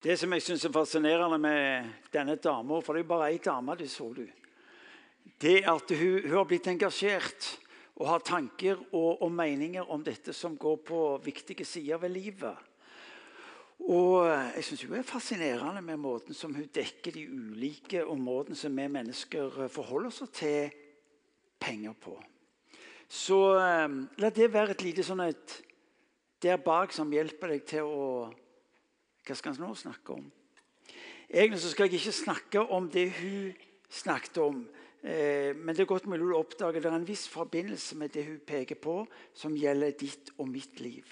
Det som jeg syns er fascinerende med denne dama, for det er jo bare ei dame, det så du, det er at hun, hun har blitt engasjert og har tanker og, og, meninger om dette som går på viktige sider ved livet. Og jeg syns hun er fascinerende med måten som hun dekker de ulike områdene som vi mennesker forholder oss til penger på. Så um, la det være et lite sånn et der bak som hjelper deg til å hva skal han nå snakke om? Egentlig så skal jeg ikke snakke om det hun snakket om. Eh, men det er godt mulig å oppdage det er en viss forbindelse med det hun peker på, som gjelder ditt og mitt liv.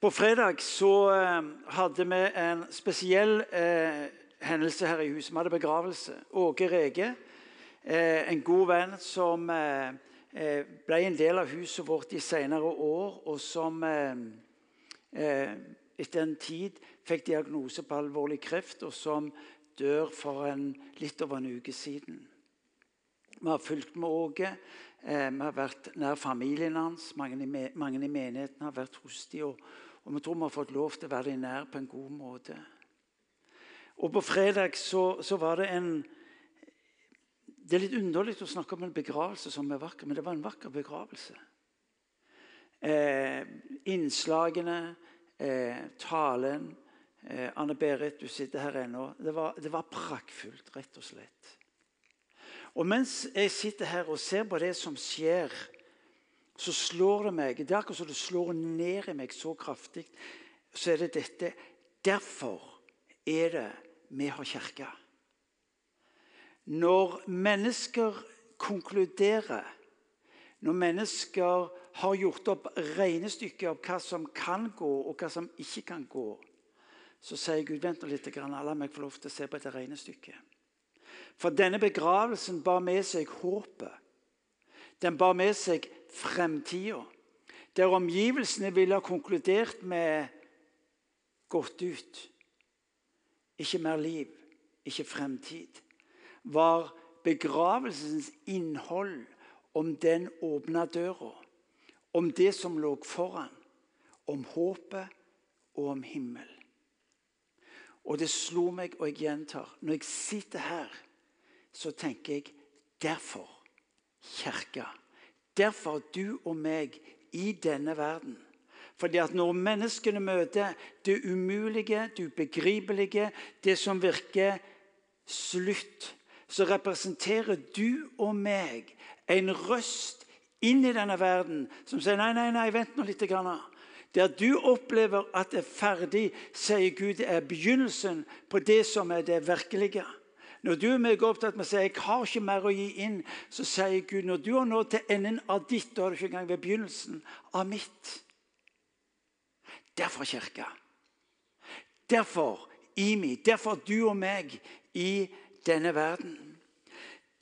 På fredag så eh, hadde vi en spesiell eh, hendelse her i huset. Vi hadde begravelse. Åge Rege, eh, en god venn som eh, eh, ble en del av huset vårt i senere år, og som etter en tid fikk diagnose på alvorlig kreft, og som dør for en, litt over en uke siden. Vi har fulgt med Åge. Eh, vi har vært nær familien hans. Mange i, mange i menigheten har vært hos dem. Og, og, vi tror vi har fått lov til å være dem nær på en god måte. Og På fredag så, så var det en Det er litt underlig å snakke om en begravelse som er vakker, men det var en vakker begravelse. Eh, innslagene, eh, talen eh, Anne-Berit, du sitter her ennå. Det var, det var prakkfullt, rett og slett. Og mens jeg sitter her og ser på det som skjer, så slår det meg Det er akkurat som det slår ned i meg så kraftig. Så er det dette Derfor er det vi har kirke. Når mennesker konkluderer, når mennesker har gjort opp regnestykket av hva som kan gå, og hva som ikke kan gå, så sier Gud vent nå litt, la meg få lov til å se på dette regnestykket. For denne begravelsen bar med seg håpet. Den bar med seg fremtida. Der omgivelsene ville ha konkludert med gått ut. Ikke mer liv, ikke fremtid. Var begravelsens innhold om den åpna døra om det som lå foran, om håpet og om himmel. Og det slo meg, og jeg gjentar Når jeg sitter her, så tenker jeg derfor kirka. Derfor du og meg i denne verden. Fordi at når menneskene møter det umulige, det ubegripelige, det som virker slutt, så representerer du og meg en røst inn i denne verden som sier nei, nei, nei, vent nå litt. Grann. Der du opplever at det er ferdig, sier Gud, det er begynnelsen på det som er det virkelige. Når du er meg opptatt med å si jeg har ikke mer å gi inn, så sier Gud når du har nådd til enden av ditt, da er du ikke engang ved begynnelsen av mitt. Derfor kirka. Derfor IMI. Derfor du og meg i denne verden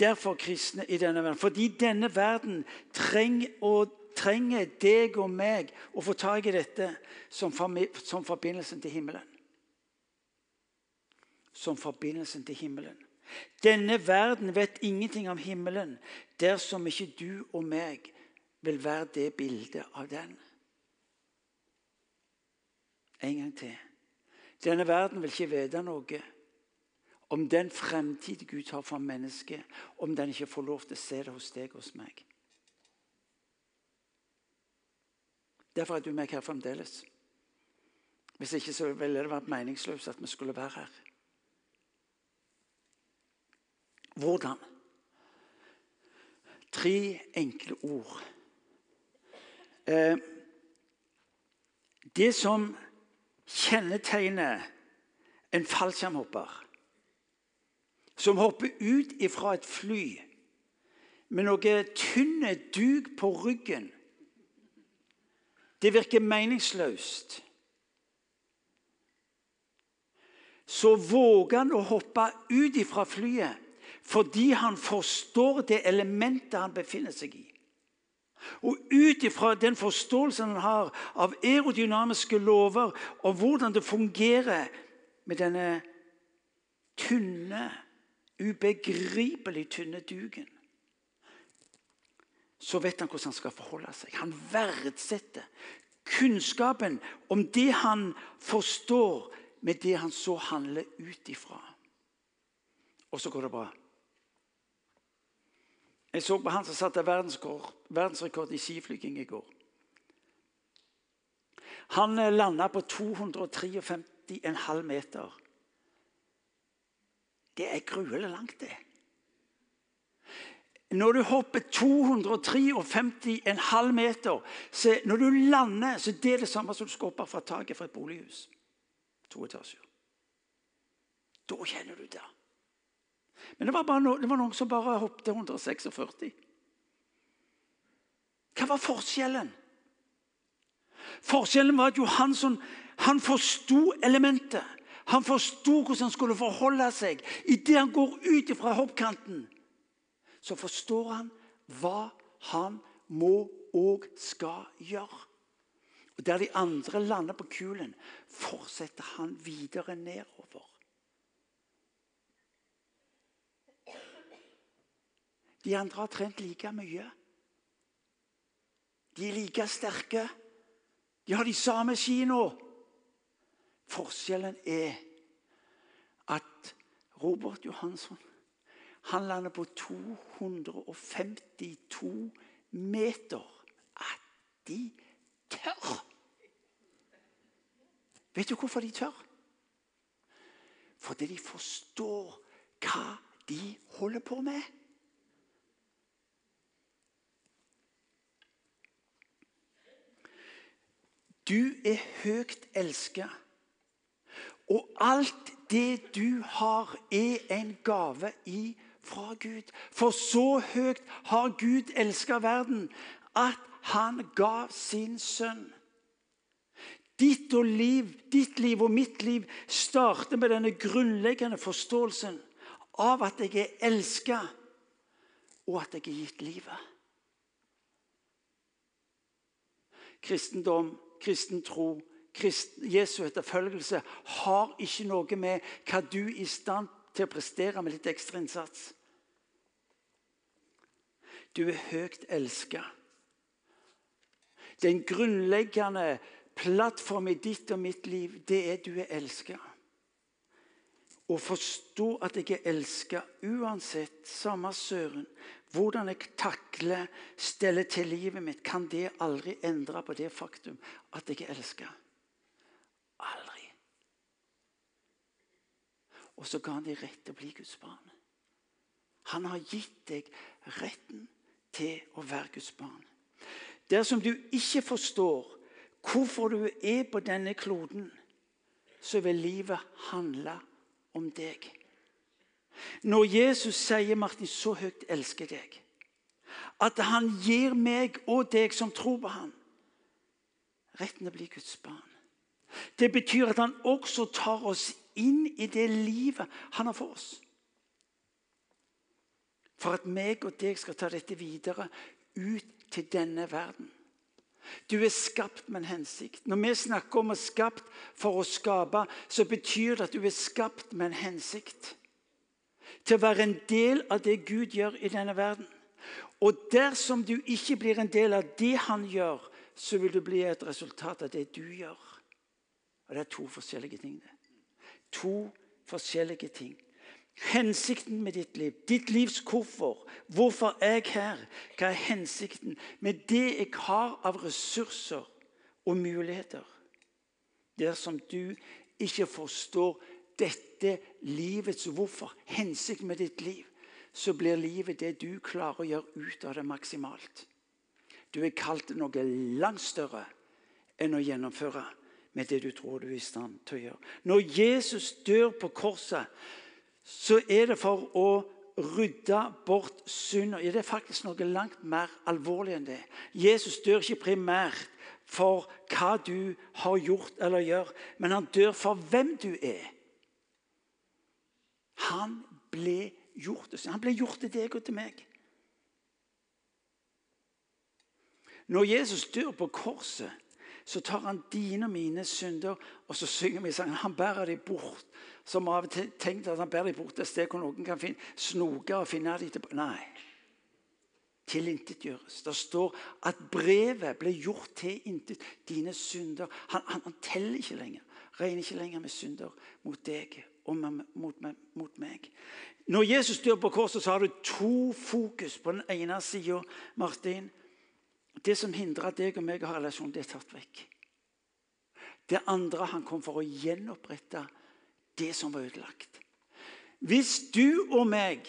derfor kristne i denne verden. Fordi denne verden trenger, og trenger deg og meg å få tak i dette som, som forbindelsen til himmelen. Som forbindelsen til himmelen. Denne verden vet ingenting om himmelen dersom ikke du og meg vil være det bildet av den. En gang til. Denne verden vil ikke vite noe om den fremtid Gud har for mennesket, om den ikke får lov til å se det hos deg og hos meg. Derfor er du meg her fremdeles. Hvis ikke så ville det vært meningsløst at vi skulle være her. Hvordan? Tre enkle ord. Eh, det som kjennetegner en fallskjermhopper som hopper ut fra et fly med noe tynne duk på ryggen. Det virker meningsløst. Så våger han å hoppe ut fra flyet fordi han forstår det elementet han befinner seg i. Og ut ifra den forståelsen han har av aerodynamiske lover og hvordan det fungerer med denne tynne ubegripelig tynne duken, så vet han hvordan han skal forholde seg. Han verdsetter kunnskapen om det han forstår, med det han så handler ut ifra. Og så går det bra. Jeg så på han som satte verdensrekord, verdensrekord i skiflyging i går. Han landa på 253,5 meter. Det er gruelig langt, det. Når du hopper 253,5 meter, så når du lander, så det er det samme som du skal opp fra taket fra et bolighus. To etasjer. Da kjenner du det. Men det var, no, det var noen som bare hoppet 146. Hva var forskjellen? Forskjellen var at Johansson han forsto elementet. Han forsto hvordan han skulle forholde seg. Idet han går ut fra hoppkanten, så forstår han hva han må og skal gjøre. Og Der de andre lander på kulen, fortsetter han videre nedover. De andre har trent like mye. De er like sterke. De har de samme skiene. Forskjellen er at Robert Johansson han lander på 252 meter. At de tør! Vet du hvorfor de tør? Fordi de forstår hva de holder på med. Du er høyt elsket. Og alt det du har, er en gave fra Gud. For så høyt har Gud elsket verden at han ga sin sønn. Ditt, liv, ditt liv og mitt liv starter med denne grunnleggende forståelsen av at jeg er elsket, og at jeg er gitt livet. Kristendom kristen tro, Jesu etterfølgelse, har ikke noe med hva du er i stand til å prestere med litt ekstra innsats. Du er høyt elska. Den grunnleggende plattform i ditt og mitt liv, det er du er elska. Å forstå at jeg er elska uansett, samme søren, hvordan jeg takler, steller til livet mitt, kan det aldri endre på det faktum at jeg er elska. Aldri. Og så ga han deg rett til å bli Guds barn. Han har gitt deg retten til å være Guds barn. Dersom du ikke forstår hvorfor du er på denne kloden, så vil livet handle om deg. Når Jesus sier 'Martin, så høyt elsker deg', at han gir meg og deg som tror på ham, retten til å bli Guds barn. Det betyr at han også tar oss inn i det livet han har for oss. For at meg og deg skal ta dette videre ut til denne verden. Du er skapt med en hensikt. Når vi snakker om å skapt for å skape, så betyr det at du er skapt med en hensikt til å være en del av det Gud gjør i denne verden. Og dersom du ikke blir en del av det han gjør, så vil du bli et resultat av det du gjør. Og Det er to forskjellige ting. To forskjellige ting. Hensikten med ditt liv, ditt livs hvorfor. Hvorfor er jeg her? Hva er hensikten med det jeg har av ressurser og muligheter? Dersom du ikke forstår dette livets hvorfor, hensikten med ditt liv, så blir livet det du klarer å gjøre ut av det maksimalt. Du er kalt noe langt større enn å gjennomføre med det du tror du er i stand til å gjøre. Når Jesus dør på korset, så er det for å rydde bort synd. Ja, det er faktisk noe langt mer alvorlig enn det. Jesus dør ikke primært for hva du har gjort eller gjør, men han dør for hvem du er. Han ble gjort Han ble gjort til deg og til meg. Når Jesus dør på korset, så tar han dine og mine synder og så synger vi sangen. Han bærer dem bort. Som av og til tenkt at han bærer dem bort et sted hvor noen kan finne, snoke og finne dem tilbake. Nei. Tilintetgjøres. Det står at brevet ble gjort til intet. Dine synder. Han, han, han teller ikke lenger. regner ikke lenger med synder mot deg og mot, mot meg. Når Jesus dør på korset, så har du to fokus. På den ene sida, Martin Det som hindrer deg og meg å ha relasjon, det er tatt vekk. Det andre han kom for å gjenopprette det som var ødelagt. Hvis du og meg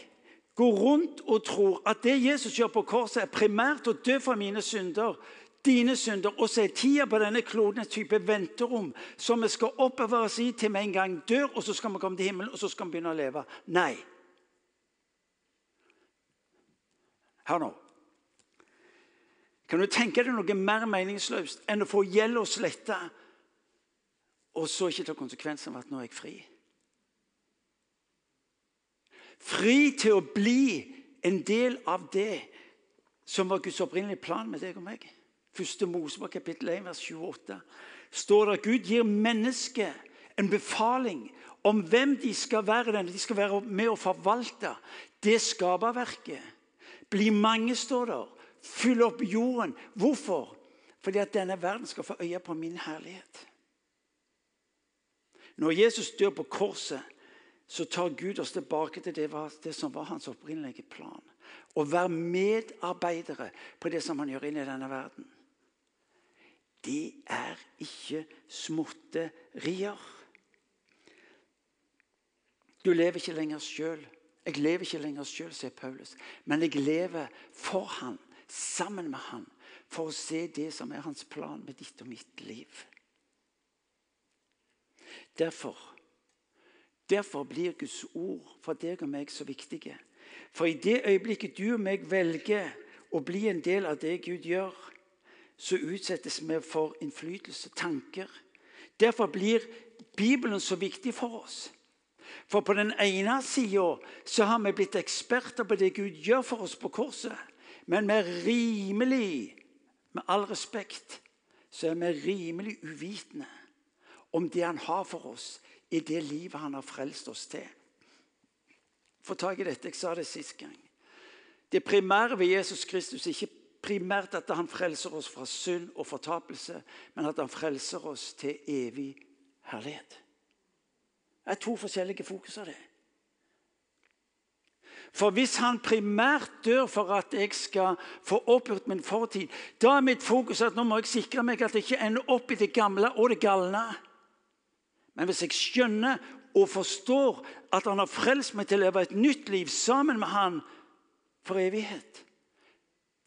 går rundt og tror at det Jesus gjør på korset, er primært å dø for mine synder, dine synder, og så er tida på denne kloden et type venterom som vi skal oppover oss i til vi en gang dør, og så skal vi komme til himmelen og så skal vi begynne å leve. Nei. Hør nå. Kan du tenke deg noe mer meningsløst enn å få gjelda sletta, og så ikke ta konsekvensen av at nå er jeg fri? Fri til å bli en del av det som var Guds opprinnelige plan med deg og meg. Første Mosebok kapittel 1, vers 28 står det at Gud gir mennesket en befaling om hvem de skal være. De skal være med å forvalte det skaperverket bli mange, står der. Fylle opp jorden. Hvorfor? Fordi at denne verden skal få øye på min herlighet. Når Jesus dør på korset, så tar Gud oss tilbake til det, det som var hans opprinnelige plan. Å være medarbeidere på det som han gjør inn i denne verden. Det er ikke småtterier. Du lever ikke lenger sjøl. Jeg lever ikke lenger sjøl, sier Paulus, men jeg lever for han, sammen med han, for å se det som er hans plan med ditt og mitt liv. Derfor, derfor blir Guds ord for deg og meg så viktige. For i det øyeblikket du og meg velger å bli en del av det Gud gjør, så utsettes vi for innflytelse, tanker. Derfor blir Bibelen så viktig for oss. For på den ene sida har vi blitt eksperter på det Gud gjør for oss på korset. Men vi er rimelig, med all respekt, så er vi rimelig uvitende om det han har for oss i det livet han har frelst oss til. Få tak i dette. Jeg sa det sist gang. Det primære ved Jesus Kristus er ikke primært at han frelser oss fra synd og fortapelse, men at han frelser oss til evig herlighet. Det er to forskjellige fokus av det. For hvis han primært dør for at jeg skal få oppgjort min fortid, da er mitt fokus at nå må jeg sikre meg at jeg ikke ender opp i det gamle og det galne. Men hvis jeg skjønner og forstår at han har frelst meg til å leve et nytt liv sammen med han for evighet,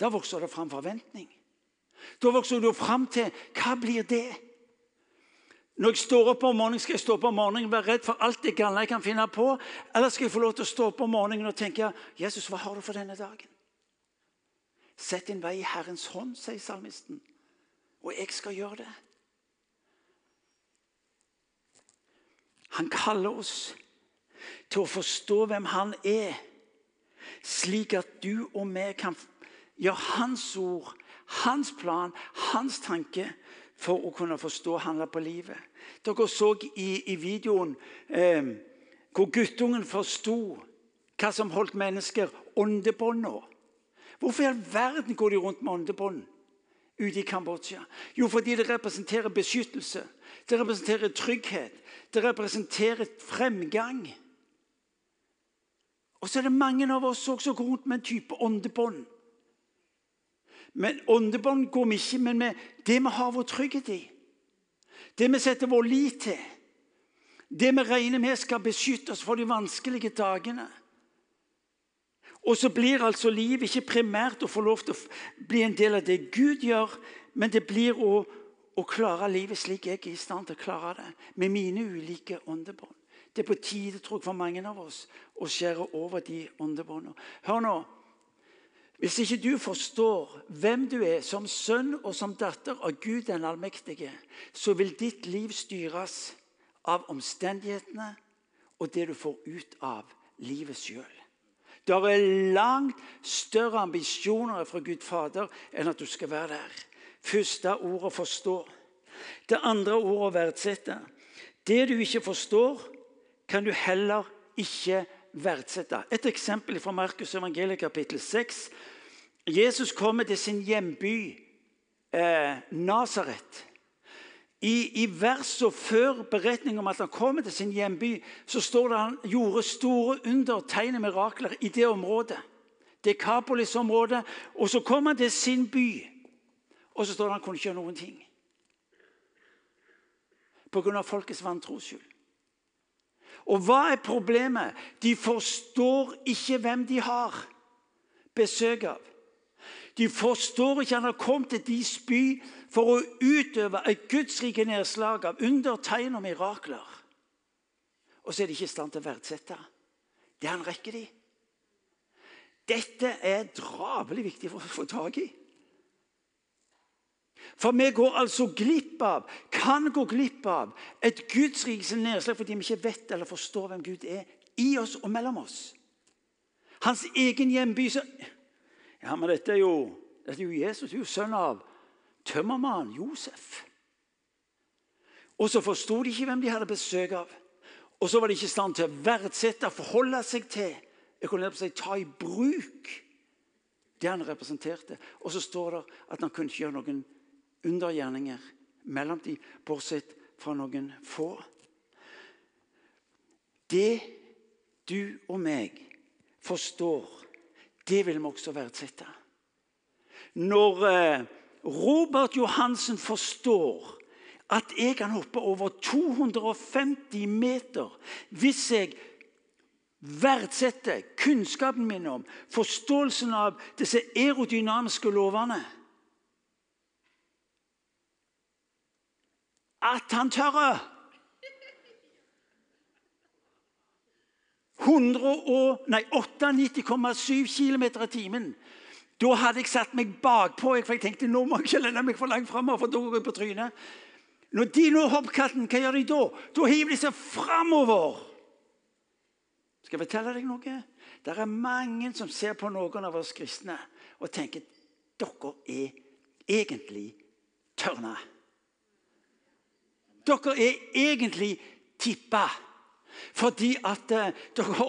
da vokser det fram forventning. Da vokser du fram til hva blir det? Når jeg står opp om morgenen, Skal jeg stå opp om morgenen og være redd for alt det gale jeg kan finne på? Eller skal jeg få lov til å stå opp om morgenen og tenke Jesus, hva har du for denne dagen? Sett din vei i Herrens hånd, sier salmisten. Og jeg skal gjøre det. Han kaller oss til å forstå hvem han er, slik at du og vi kan gjøre hans ord, hans plan, hans tanke for å kunne forstå handle på livet. Dere så i, i videoen eh, hvor guttungen forsto hva som holdt mennesker åndebånda. Hvorfor i all verden går de rundt med åndebånd ute i Kambodsja? Jo, fordi det representerer beskyttelse, det representerer trygghet, det representerer fremgang. Og så er det mange av oss som går rundt med en type åndebånd. Men Åndebånd går vi ikke, men med det vi har vår trygghet i. Det vi setter vår lit til. Det vi regner med skal beskytte oss for de vanskelige dagene. Og så blir altså livet ikke primært å få lov til å bli en del av det Gud gjør, men det blir å, å klare livet slik jeg er i stand til å klare det, med mine ulike åndebånd. Det er på tide tror jeg, for mange av oss å skjære over de åndebåndene. Hør nå, hvis ikke du forstår hvem du er som sønn og som datter av Gud den allmektige, så vil ditt liv styres av omstendighetene og det du får ut av livet sjøl. Det er langt større ambisjoner fra Gud Fader enn at du skal være der. Første ordet 'forstå'. Det andre ordet 'verdsette'. Det du ikke forstår, kan du heller ikke verdsette. Et eksempel fra Markus evangeliet kapittel 6. Jesus kommer til sin hjemby eh, Nasaret. I, I versene før beretningen om at han kommer til sin hjemby, så står det han gjorde store under, tegn mirakler i det området. Dekapolis-området. Og så kom han til sin by, og så står det han kunne ikke gjøre noen ting. Pga. folkets vantros skyld. Og hva er problemet? De forstår ikke hvem de har besøk av. De forstår ikke han har kommet til deres by for å utøve et gudsrike nedslag av under, tegn og mirakler. Og så er de ikke i stand til å verdsette det han rekker dem. Dette er drabelig viktig for å få tak i. For vi går altså glipp av, kan gå glipp av et Guds rikes nedslag fordi vi ikke vet eller forstår hvem Gud er i oss og mellom oss. Hans egen hjemby så, Ja, men dette er jo, dette er jo Jesus, er jo sønn av tømmermannen Josef. Og så forsto de ikke hvem de hadde besøk av. Og så var de ikke i stand til å verdsette, forholde seg til, jeg kunne si, ta i bruk det han representerte. Og så står det at han kunne ikke gjøre noen undergjerninger mellom de, bortsett fra noen få. Det du og meg forstår, det vil vi også verdsette. Når eh, Robert Johansen forstår at jeg kan hoppe over 250 meter hvis jeg verdsetter kunnskapen min om forståelsen av disse aerodynamiske lovene at han tør. 98,7 km i timen. Da hadde jeg satt meg bakpå, for jeg tenkte nå må jeg ikke lene meg for langt framover. For da går på trynet. Når de når hoppkatten, hva gjør de da? Da hiver de seg framover. Skal jeg fortelle deg noe? Det er mange som ser på noen av oss kristne og tenker dere er egentlig tørne. Dere er egentlig tippa fordi at uh, dere,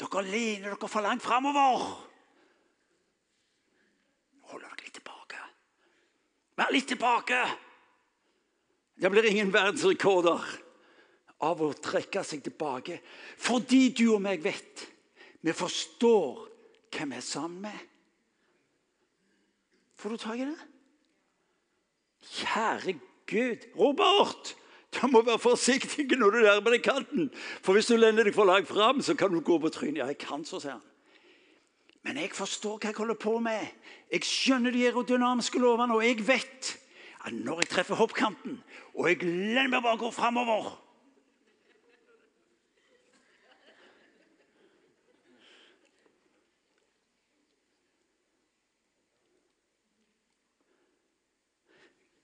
dere lener dere for langt framover. Hold dere litt tilbake. Vær litt tilbake. Det blir ingen verdensrekorder av å trekke seg tilbake. Fordi du og meg vet vi forstår hvem vi er sammen med. Får du tak i det? Kjære Gud. Robert! Du må være forsiktig når du nærmer deg kanten. For hvis du lener deg for langt fram, så kan du gå på trynet. Ja, jeg kan så, sier han. Men jeg forstår hva jeg holder på med. Jeg skjønner de aerodynamiske lovene, og jeg vet at når jeg treffer hoppkanten, og jeg lener meg bare gå framover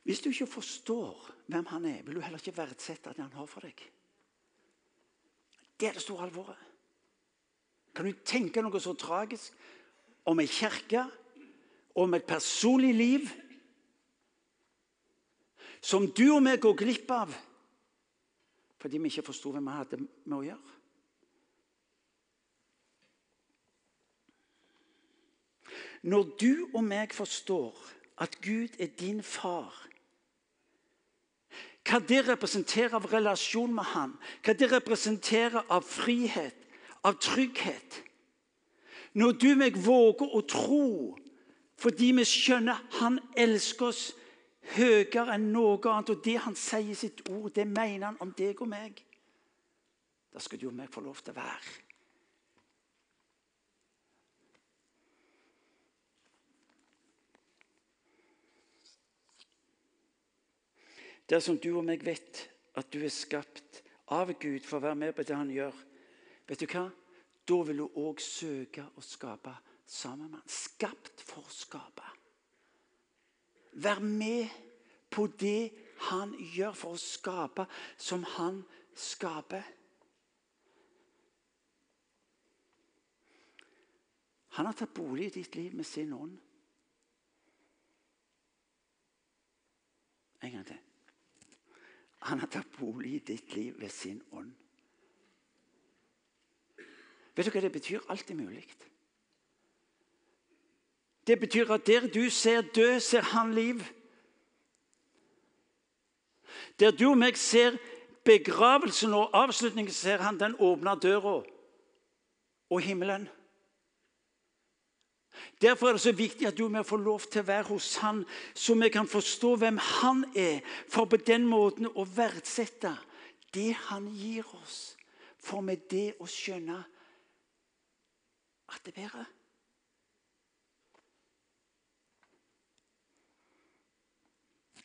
Hvis du ikke forstår hvem han er, vil du heller ikke verdsette det han har for deg. Det er det store alvoret. Kan du tenke noe så tragisk om ei kirke, om et personlig liv, som du og meg går glipp av fordi vi ikke forsto hvem vi hadde med å gjøre? Når du og meg forstår at Gud er din far hva det representerer av relasjon med ham, hva det representerer av frihet, av trygghet. Når du meg våger å tro fordi vi skjønner han elsker oss høyere enn noe annet, og det han sier i sitt ord, det mener han om deg og meg. Da skal du og meg få lov til å være. Dersom du og meg vet at du er skapt av Gud for å være med på det han gjør, vet du hva? Da vil du òg søke å skape sammen med han. Skapt for å skape. Vær med på det han gjør for å skape som han skaper. Han har tatt bolig i ditt liv med sin ånd. En gang til. Han har tatt bolig i ditt liv ved sin ånd. Vet du hva det betyr? Alt er mulig. Det betyr at der du ser død, ser han liv. Der du og meg ser begravelsen og avslutningen, ser han den åpna døra og himmelen. Derfor er det så viktig at du og vi får lov til å være hos han, så vi kan forstå hvem han er, for på den måten å verdsette det han gir oss. For med det å skjønne at det er bedre.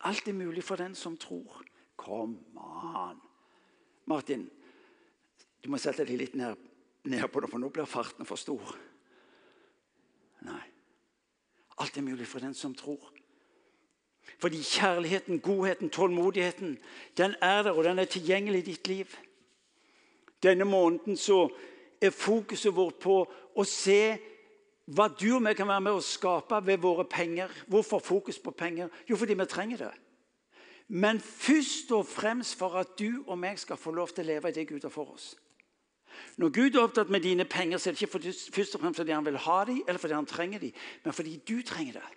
Alt er mulig for den som tror. Kom an! Martin, du må sette deg litt ned, ned på det, for nå blir farten for stor. Nei. Alt er mulig for den som tror. Fordi kjærligheten, godheten, tålmodigheten, den er der, og den er tilgjengelig i ditt liv. Denne måneden så er fokuset vårt på å se hva du og vi kan være med å skape ved våre penger. Hvorfor fokus på penger? Jo, fordi vi trenger det. Men først og fremst for at du og meg skal få lov til å leve i det Gud har for oss. Når Gud er opptatt med dine penger, så er det ikke først og fremst fordi han vil ha dem, eller fordi han trenger dem, men fordi du trenger det.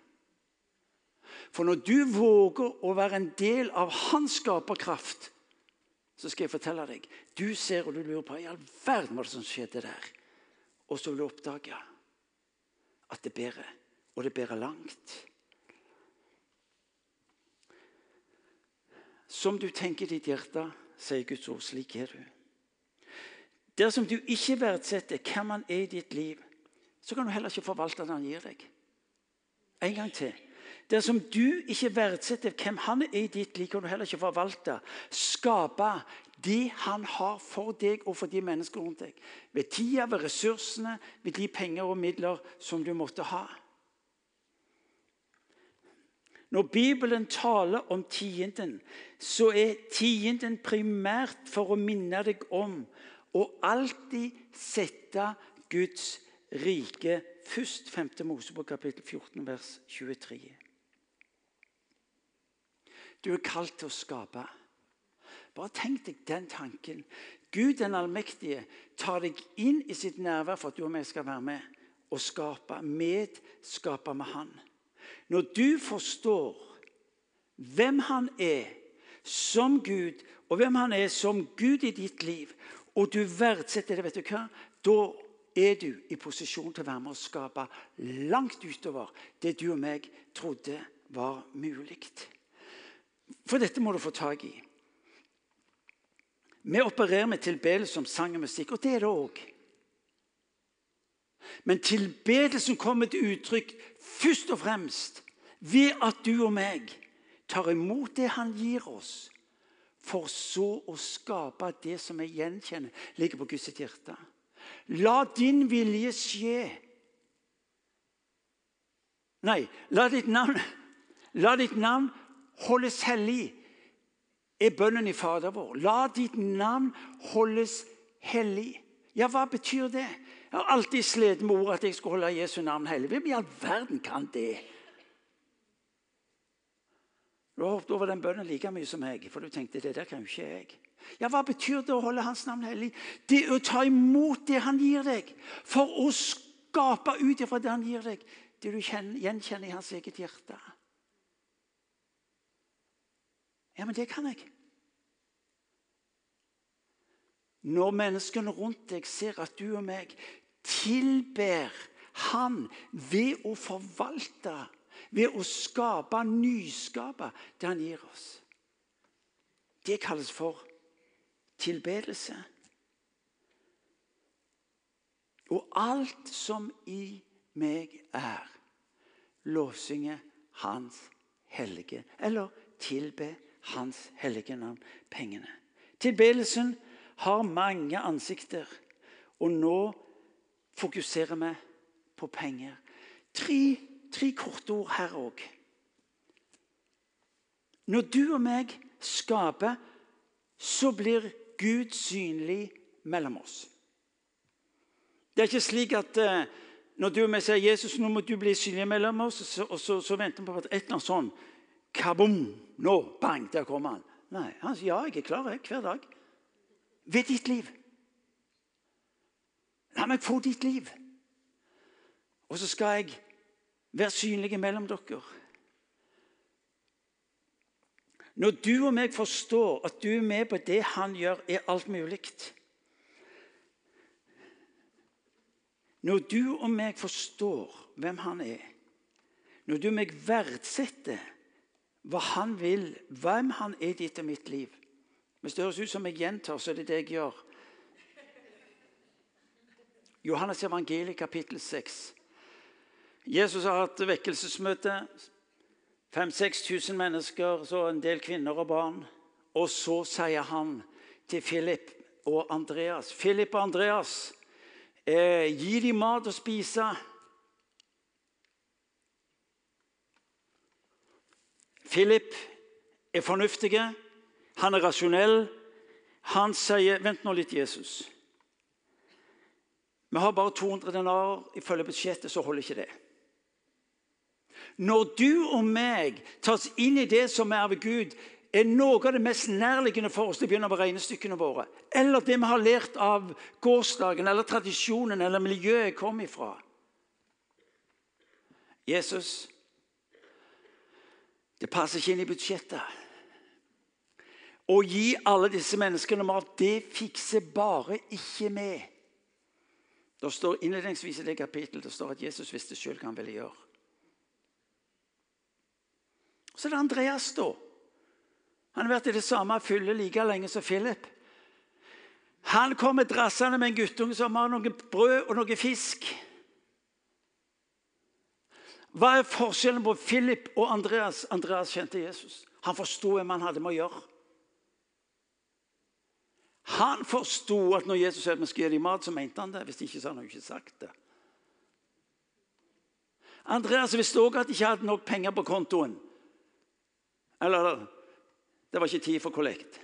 For når du våger å være en del av hans skaperkraft, så skal jeg fortelle deg Du ser og du lurer på i all verden hva som skjedde der. Og så vil du oppdage at det bærer, og det bærer langt. Som du tenker i ditt hjerte, sier Guds ord, slik er du. Dersom du ikke verdsetter hvem han er i ditt liv, så kan du heller ikke forvalte det han gir deg. En gang til. Dersom du ikke verdsetter hvem han er i ditt liv, kan du heller ikke forvalte, skape det han har for deg og for de mennesker rundt deg. Ved tida, ved ressursene, ved de penger og midler som du måtte ha. Når Bibelen taler om tienden, så er tienden primært for å minne deg om og alltid sette Guds rike først. 5. Mosebok kapittel 14, vers 23. Du er kalt til å skape. Bare tenk deg den tanken. Gud den allmektige tar deg inn i sitt nærvær for at du og jeg skal være med og skape. Medskape med Han. Når du forstår hvem Han er som Gud, og hvem Han er som Gud i ditt liv, og du verdsetter det, vet du hva? Da er du i posisjon til å være med å skape langt utover det du og meg trodde var mulig. For dette må du få tak i. Vi opererer med tilbedelse som sang og musikk, og det er det òg. Men tilbedelsen kommer til uttrykk først og fremst ved at du og meg tar imot det han gir oss, for så å skape det som jeg gjenkjenner ligger på Guds hjerte. La din vilje skje. Nei, la ditt navn, la ditt navn holdes hellig, er bønnen i Fader vår. La ditt navn holdes hellig. Ja, hva betyr det? Jeg har alltid slitt med ordet at jeg skal holde Jesu navn hellig. Hvem i all verden kan det? Du har hoppet over den bønnen like mye som meg, for du tenkte det der kan jo ikke jeg. Ja, Hva betyr det å holde Hans navn hellig? Det å ta imot det Han gir deg, for å skape ut ifra det Han gir deg, det du gjenkjenner i Hans eget hjerte. Ja, men det kan jeg. Når menneskene rundt deg ser at du og meg tilber Han ved å forvalte ved å skape, nyskape, det han gir oss. Det kalles for tilbedelse. Og alt som i meg er, låsinge Hans hellige Eller tilbe Hans hellige navn, pengene. Tilbedelsen har mange ansikter, og nå fokuserer vi på penger. Tre tre korte ord her òg. Når du og meg skaper, så blir Gud synlig mellom oss. Det er ikke slik at uh, når du og meg sier Jesus, nå må du bli synlig mellom oss, så, og så, så venter vi på at et eller annet sånn Kabom! Nå! Bang! Der kommer han. Nei, han sier ja, jeg er klar jeg, hver dag. Ved ditt liv. La meg få ditt liv. Og så skal jeg Vær synlige mellom dere. Når du og meg forstår at du er med på det han gjør, er alt mulig. Når du og meg forstår hvem han er, når du og meg verdsetter hva han vil, hvem han er ditt og mitt liv Hvis det høres ut som jeg gjentar, så er det det jeg gjør. Johannes evangeliet kapittel 6. Jesus har hatt vekkelsesmøte. 5000-6000 mennesker, så en del kvinner og barn. Og så sier han til Philip og Andreas Philip og Andreas, eh, gi dem mat å spise. Philip er fornuftig, han er rasjonell. Han sier Vent nå litt, Jesus. Vi har bare 200 denarer. Ifølge budsjettet så holder ikke det. Når du og meg tas inn i det som er av Gud, er noe av det mest nærliggende for oss til å begynne med regnestykkene våre. Eller det vi har lært av gårsdagen, eller tradisjonen eller miljøet jeg kom ifra. Jesus, det passer ikke inn i budsjettet. Å gi alle disse menneskene mat, det fikser bare ikke vi. Det står innledningsvis i det kapittelet det står at Jesus visste sjøl hva han ville gjøre. Så er det Andreas, da. Han har vært i det samme fyllet like lenge som Philip. Han kommer drassende med en guttunge som har noe brød og noe fisk. Hva er forskjellen på Philip og Andreas? Andreas kjente Jesus. Han forsto hvem han hadde med å gjøre. Han forsto at når Jesus sa at vi skal gi dem mat, så mente han det. Hvis ikke så hadde han ikke sagt det. Andreas visste òg at de ikke hadde nok penger på kontoen. Eller det var ikke tid for kollekt.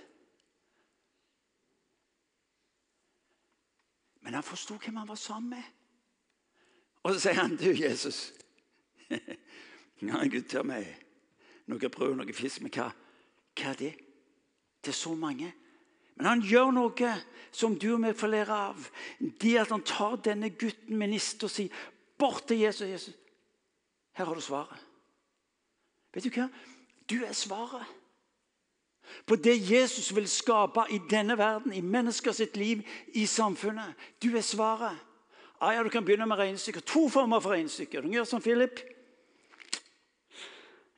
Men han forsto hvem han var sammen med. Og så sier han, 'Du, Jesus' Ja, Gud til meg. Noe brød, noe fisk. Men hva, hva er det? Er så mange. Men han gjør noe som du og meg får lære av. Det at han tar denne gutten minister og sier bort til Jesus. Jesus. Her har du svaret. Vet du hva? Du er svaret. På det Jesus vil skape i denne verden, i mennesker sitt liv, i samfunnet. Du er svaret. Ah, ja, Du kan begynne med regnestykker. To former for regnestykker. Du gjør som Philip.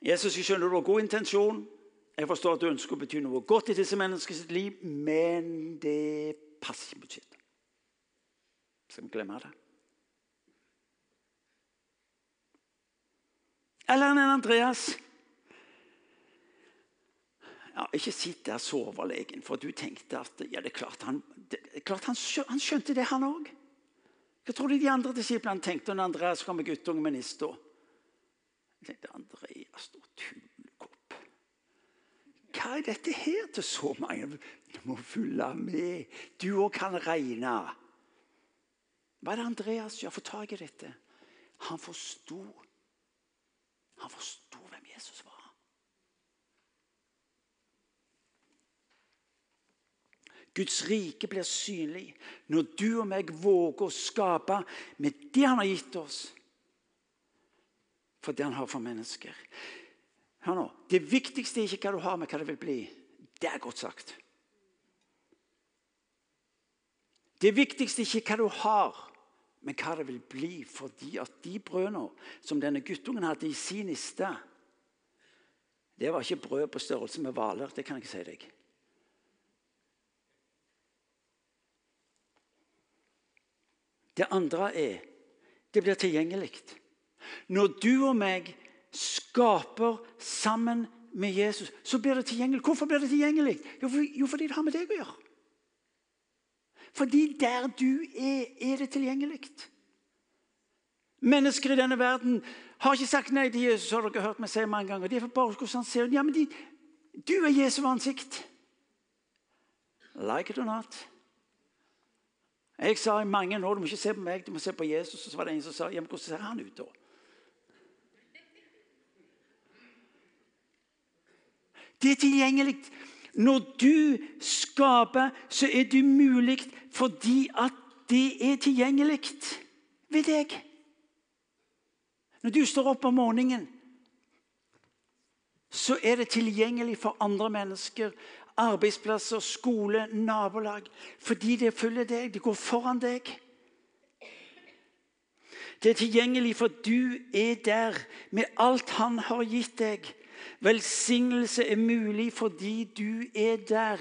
Jesus, jeg skjønner du har god intensjon. Jeg forstår at du ønsker å bety noe godt i disse menneskers liv, men det passer ikke budsjettet. Skal vi glemme det? Eller en Andreas. Ja, ikke sitt der soverlegen, for du tenkte at ja, det er klart han, er klart han, han skjønte det, han òg. Hva tror du de andre disiplene tenkte når Andreas kom med guttungen med nista? Jeg tenkte Andreas, da tullkopp. Hva er dette her til så mange? Du må følge med. Du òg kan regne. Hva er det Andreas gjør? Få tak i dette. Han forsto. Han forsto hvem Jesus var. Guds rike blir synlig når du og meg våger å skape med det han har gitt oss, for det han har for mennesker. Hør nå, Det viktigste er ikke hva du har, men hva det vil bli. Det er godt sagt. Det viktigste er ikke hva du har, men hva det vil bli. Fordi at de brødene som denne guttungen hadde i sin niste, det var ikke brød på størrelse med hvaler. Det kan jeg si deg. Det andre er det blir tilgjengelig. Når du og meg skaper sammen med Jesus, så blir det tilgjengelig. Hvorfor blir det tilgjengelig? Jo, fordi det har med deg å gjøre. Fordi der du er, er det tilgjengelig. Mennesker i denne verden har ikke sagt nei til Jesus. har dere hørt meg si mange ganger. De er bare hvordan han ser. Ja, men de, du er Jesu ansikt. Like it or not. Jeg sa i mange år du må ikke se på meg, du må se på Jesus. Og så var det en som sa ja, men hvordan ser han ut da? Det er tilgjengelig. Når du skaper, så er det mulig fordi at det er tilgjengelig ved deg. Når du står opp om morgenen så er det tilgjengelig for andre mennesker. Arbeidsplasser, skole, nabolag. Fordi det følger deg. Det går foran deg. Det er tilgjengelig, for du er der med alt han har gitt deg. Velsignelse er mulig fordi du er der.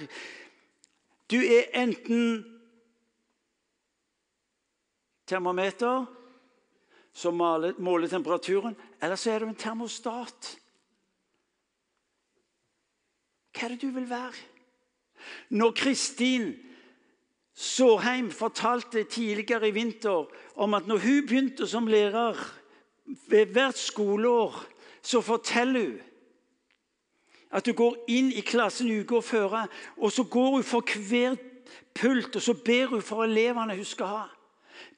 Du er enten termometer som måler temperaturen, eller så er du en termostat. Hva er det du vil være? Når Kristin Sårheim fortalte tidligere i vinter om at når hun begynte som lærer ved hvert skoleår, så forteller hun at hun går inn i klassen uka før, og så går hun for hver pult og så ber hun for elevene hun skal ha.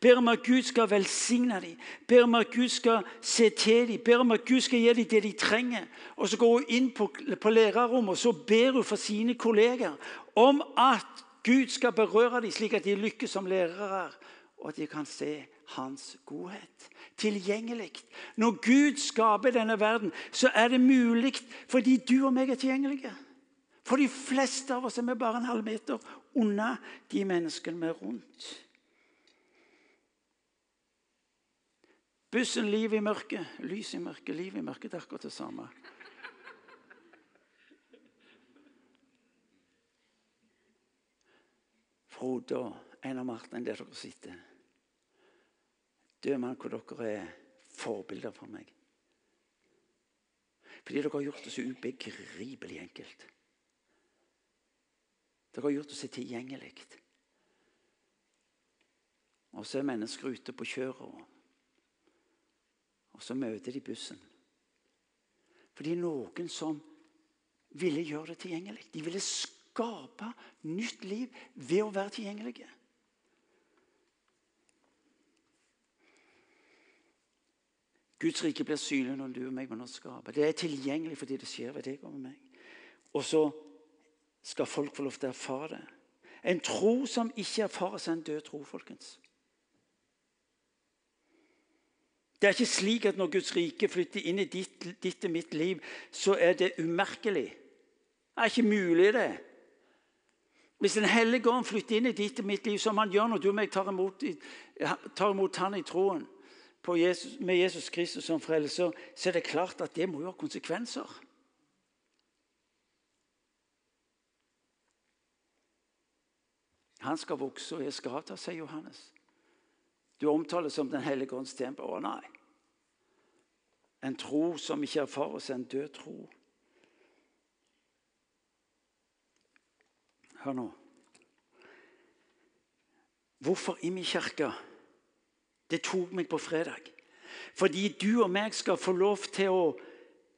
Ber om at Gud skal velsigne dem, ber om at Gud skal se til dem, ber om at Gud skal gi dem det de trenger. Og Så går hun inn på, på lærerrommet og så ber hun for sine kolleger om at Gud skal berøre dem slik at de lykkes som lærere, og at de kan se hans godhet. Tilgjengelig. Når Gud skaper denne verden, så er det mulig fordi du og meg er tilgjengelige. For de fleste av oss er vi bare en halv meter unna de menneskene vi er rundt. Bussen, liv i mørket. Lys i mørket, liv i mørket. Det er akkurat det samme. Frode og Einar Martin, der dere sitter. Død mann hvor dere er forbilder for meg. Fordi dere har gjort det så ubegripelig enkelt. Dere har gjort det så tilgjengelig. Og så er mennesker ute på kjøret, og så møter de bussen. Fordi noen som ville gjøre det tilgjengelig. De ville skape nytt liv ved å være tilgjengelige. Guds rike blir synlig når du og meg må nå skape. Det er tilgjengelig fordi det skjer ved deg og meg. Og så skal folk få lov til å erfare det. En tro som ikke erfares, er en død tro, folkens. Det er ikke slik at når Guds rike flytter inn i ditt, ditt og mitt liv, så er det umerkelig. Det er ikke mulig, det. Hvis Den hellige ånd flytter inn i ditt og mitt liv, som han gjør når du og meg tar imot, tar imot han i troen, Jesus, med Jesus Kristus som frelser, så er det klart at det må jo ha konsekvenser. Han skal vokse, og jeg skal avta, sier Johannes. Du omtaler som Den hellige ånds tempel. Å nei. En tro som ikke erfares, en død tro. Hør nå. Hvorfor i min kirke? Det tok meg på fredag. Fordi du og meg skal få lov til å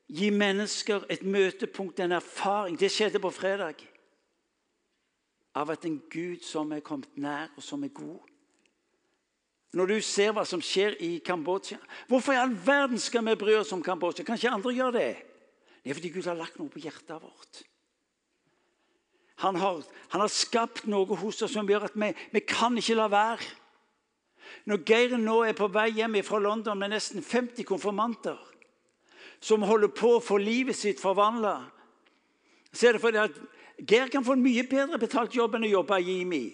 gi mennesker et møtepunkt, en erfaring. Det skjedde på fredag. Av at en Gud som er kommet nær, og som er god. Når du ser hva som skjer i Kambodsja Hvorfor i all verden skal vi bry oss om Kambodsja? Kan ikke andre gjøre det? Det er fordi Gud har lagt noe på hjertet vårt. Han har, han har skapt noe hos oss som gjør at vi, vi kan ikke la være. Når Geir nå er på vei hjem fra London med nesten 50 konfirmanter som holder på å få livet sitt forvandla, så er det fordi at Geir kan få en mye bedre betalt jobb enn å jobbe i Jimi.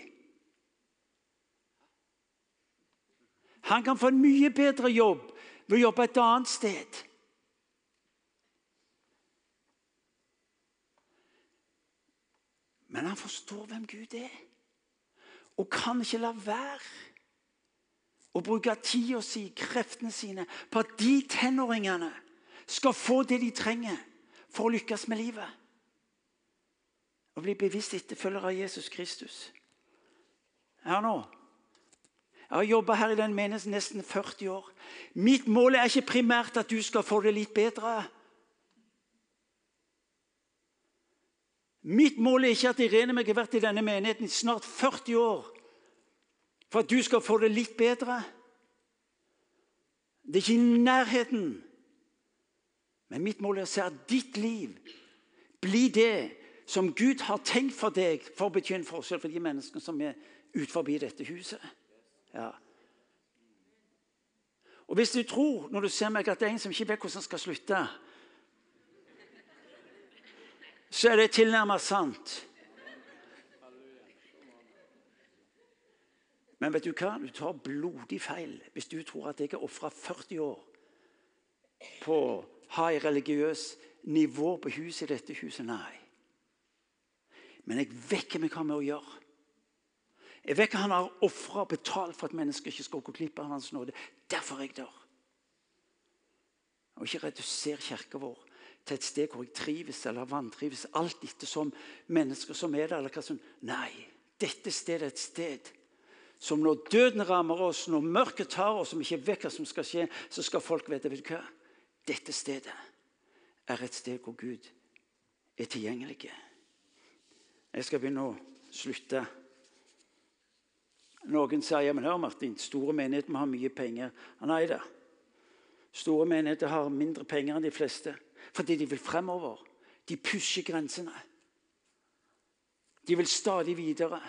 Han kan få en mye bedre jobb ved å jobbe et annet sted. Men han forstår hvem Gud er, og kan ikke la være å bruke tida si, kreftene sine, på at de tenåringene skal få det de trenger for å lykkes med livet. Og bli bevisst etterfølger av Jesus Kristus. Hør nå. Jeg har jobba her i den menigheten nesten 40 år. Mitt mål er ikke primært at du skal få det litt bedre. Mitt mål er ikke at Irene jeg har vært i denne menigheten i snart 40 år for at du skal få det litt bedre. Det er ikke i nærheten. Men mitt mål er å se at ditt liv blir det som Gud har tenkt for deg for å bety en forskjell for de menneskene som er utenfor dette huset. Ja. Og Hvis du tror når du ser meg at det er en som ikke vet hvordan han skal slutte så er det tilnærmet sant. Men vet du hva? Du tar blodig feil hvis du tror at jeg har ofra 40 år på å ha et religiøst nivå på huset i dette huset. Nei. Men jeg vet hva vi har med å gjøre. Jeg vet hva han har ofra og betalt for at mennesker ikke skal gå glipp av hans nåde. Derfor er jeg der. Og ikke redusere kirka vår til et sted hvor jeg trives eller vantrives, alt etter som mennesker som er der. eller hva som... Nei, dette stedet er et sted som når døden rammer oss, når mørket tar oss, som ikke vet hva som skal skje, så skal folk vite vet du hva? Dette stedet er et sted hvor Gud er tilgjengelig. Jeg skal begynne å slutte. Noen sier ja, men hør Martin, store menigheter må ha mye penger. Nei da. Store menigheter har mindre penger enn de fleste fordi de vil fremover. De pusher grensene. De vil stadig videre.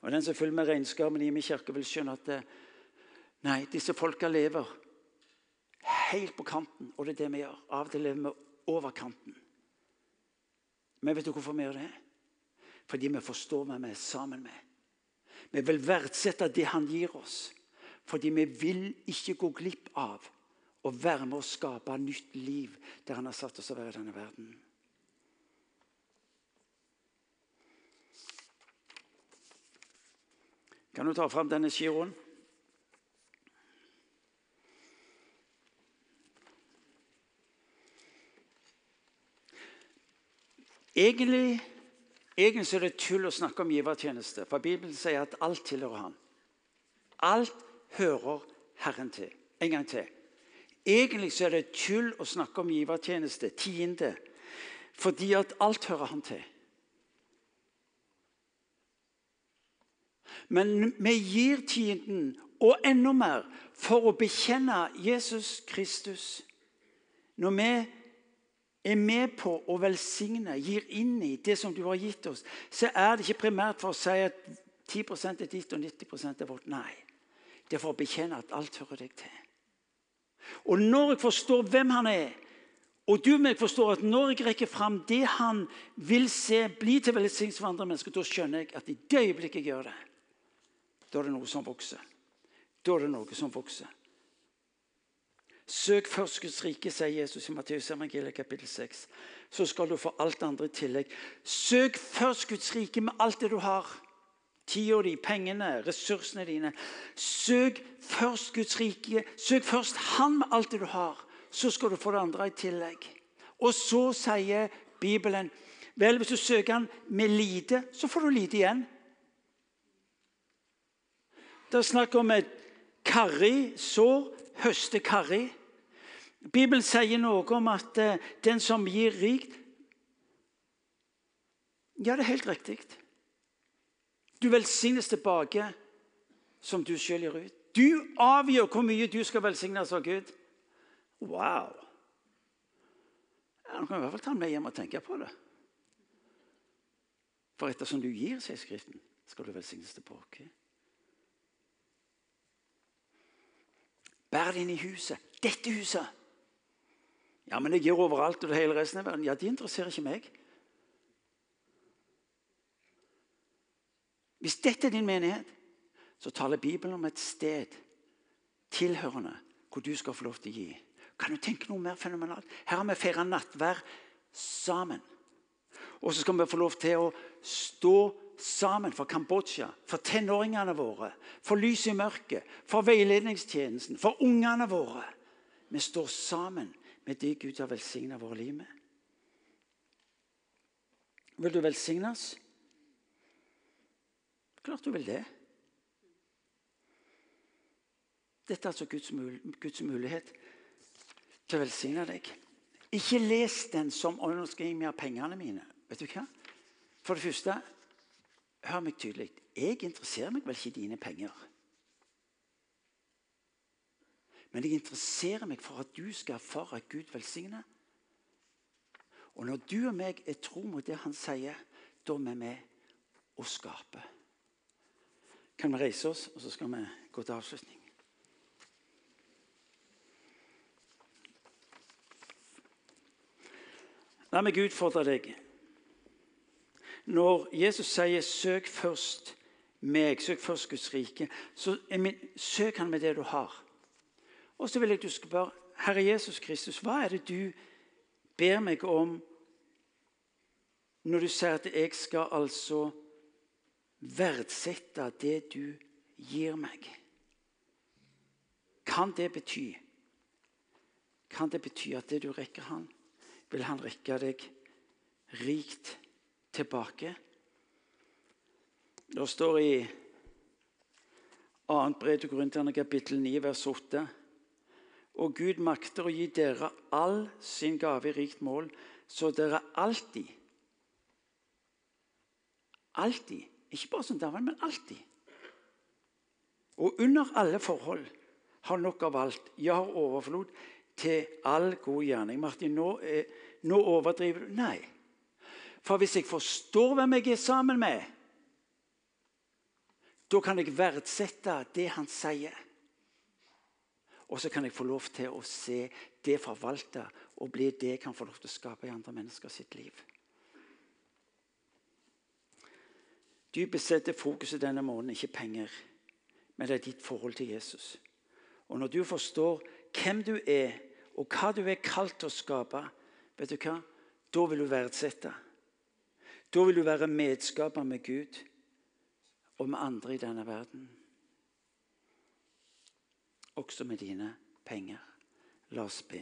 Og Den som følger med regnskapene i min kirke, vil skjønne at det, nei, disse folka lever helt på kanten. Og det er det vi gjør. Av og til lever vi over kanten. Men vet du hvorfor vi gjør det? Fordi vi forstår hvem vi er sammen med. Vi vil verdsette det han gir oss. Fordi vi vil ikke gå glipp av å være med å skape nytt liv der han har satt oss å være i denne verden. Kan du ta fram denne giroen? Egentlig, egentlig er det tull å snakke om givertjeneste, for Bibelen sier at alt tilhører Han. Alt hører Herren til. En gang til. Egentlig er det tull å snakke om givertjeneste, tiende, fordi at alt hører Han til. Men vi gir tienden og enda mer for å bekjenne Jesus Kristus. Når vi er med på å velsigne, gir inn i det som du har gitt oss, så er det ikke primært for å si at 10 er ditt og 90 er vårt. Nei. Det er for å bekjenne at alt hører deg til. Og når jeg forstår hvem han er, og du meg forstår at når jeg rekker fram det han vil se bli til velsignelse for andre mennesker, da skjønner jeg at i det øyeblikket jeg gjør det, da er det noe som vokser. Da er det noe som vokser. Søk først Guds rike, sier Jesus i Matteus evangeliet kapittel 6. Så skal du få alt andre i tillegg. Søk først Guds rike med alt det du har. Tida di, pengene, ressursene dine. Søk først Guds rike. Søk først Han med alt det du har. Så skal du få det andre i tillegg. Og så sier Bibelen vel, hvis du søker Han med lite, så får du lite igjen. Det er snakk om et karrig sår høste karrig. Bibelen sier noe om at eh, den som gir rikt Ja, det er helt riktig. Du velsignes tilbake som du sjøl gir ut. Du avgjør hvor mye du skal velsignes av Gud. Wow! Ja, du kan i hvert fall ta med hjem og tenke på det. For ettersom du gir, sier Skriften, skal du velsignes tilbake. Bær det inn i huset. Dette huset. Ja, men jeg gir overalt og hele resten av verden. Ja, de interesserer ikke meg. Hvis dette er din menighet, så taler Bibelen om et sted tilhørende hvor du skal få lov til å gi. Kan du tenke noe mer fenomenalt? Her har vi feira nattvær sammen. Og så skal vi få lov til å stå sammen for Kambodsja, for tenåringene våre, for lys i mørket, for veiledningstjenesten, for ungene våre. Vi står sammen med det Gud har velsigna våre liv med. Vil du velsignes? Klart du vil det. Dette er altså Guds, mul Guds mulighet til å velsigne deg. Ikke les den som om nå skal jeg gi mer pengene mine. Vet du hva? For det første Hør meg tydelig. Jeg interesserer meg vel ikke i dine penger. Men jeg interesserer meg for at du skal erfare at Gud velsigner. Og når du og meg er tro mot det han sier, da er vi med å skape. Kan vi reise oss, og så skal vi gå til avslutning? La meg utfordre deg. når Jesus sier 'søk først meg', 'søk først Guds rike', så søk han med det du har. Og så vil jeg du skal spørre Herre Jesus Kristus, hva er det du ber meg om når du sier at jeg skal altså verdsette det du gir meg? Kan det bety Kan det bety at det du rekker han, vil han rekke deg rikt tilbake? Det står i 2. brev til Korinterne kapittel 9 vers 8 og Gud makter å gi dere all sin gave i rikt mål, så dere alltid Alltid. Ikke bare som damen, men alltid. Og under alle forhold har nok av alt. Jeg har overflod til all god gjerning. Martin, nå, eh, nå overdriver du. Nei. For hvis jeg forstår hvem jeg er sammen med, da kan jeg verdsette det han sier. Og så kan jeg få lov til å se det forvalte og bli det jeg kan få lov til å skape i andre mennesker sitt liv. Dypest sett er fokuset denne måneden ikke penger, men det er ditt forhold til Jesus. Og når du forstår hvem du er, og hva du er kalt til å skape, vet du hva? da vil du verdsette. Da vil du være medskaper med Gud og med andre i denne verden også med dine penger. La oss be.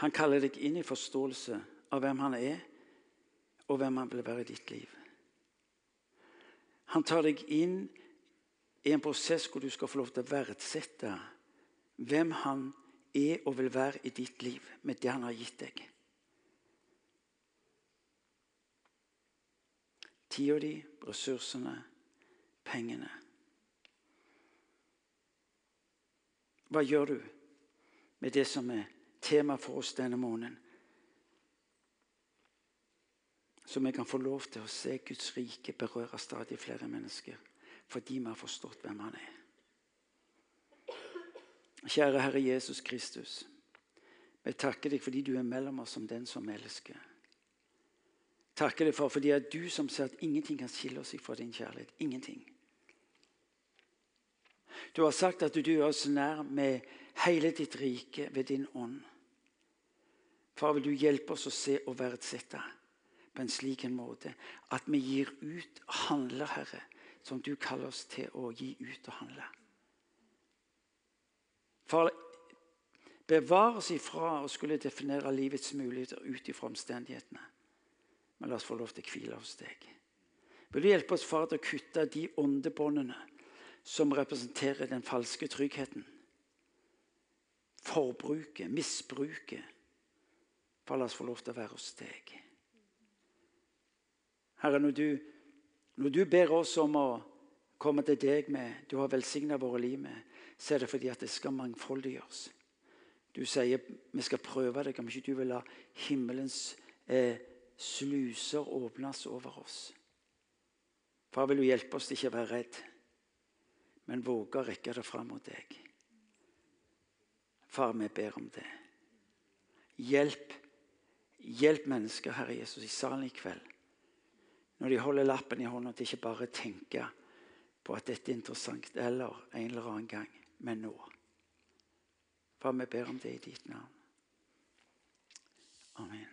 Han kaller deg inn i forståelse av hvem han er, og hvem han vil være i ditt liv. Han tar deg inn i en prosess hvor du skal få lov til å verdsette hvem han er og vil være i ditt liv med det han har gitt deg. Tida di, ressursene, pengene. Hva gjør du med det som er tema for oss denne måneden? Så vi kan få lov til å se Guds rike berøre stadig flere mennesker fordi vi har forstått hvem Han er. Kjære Herre Jesus Kristus. Vi takker deg fordi du er mellom oss som den som elsker takker deg for, fordi det er du som ser at ingenting kan skille oss fra din kjærlighet. Ingenting. Du har sagt at du er oss nær med hele ditt rike ved din ånd. Far, vil du hjelpe oss å se og verdsette på en slik en måte at vi gir ut og handler, Herre, som du kaller oss til å gi ut og handle. Far, bevar oss ifra å skulle definere livets muligheter ut ifra omstendighetene. Men la oss få lov til å hvile hos deg. Vil du hjelpe oss, far, til å kutte de åndebåndene som representerer den falske tryggheten? Forbruket, misbruket. Far, la oss få lov til å være hos deg. Herre, når du, når du ber oss om å komme til deg med du har velsigna våre liv med, så er det fordi at det skal mangfoldiggjøres. Du sier vi skal prøve deg, om ikke du vil la himmelens eh, sluser åpnes over oss. Far, vil du hjelpe oss til ikke å være redd, men våge å rekke det fram mot deg. Far, vi ber om det. Hjelp, hjelp mennesker, Herre Jesus, i salen i kveld. Når de holder lappen i hånda, til ikke bare tenke på at dette er interessant eller en eller annen gang, men nå. Far, vi ber om det i ditt navn. Amen.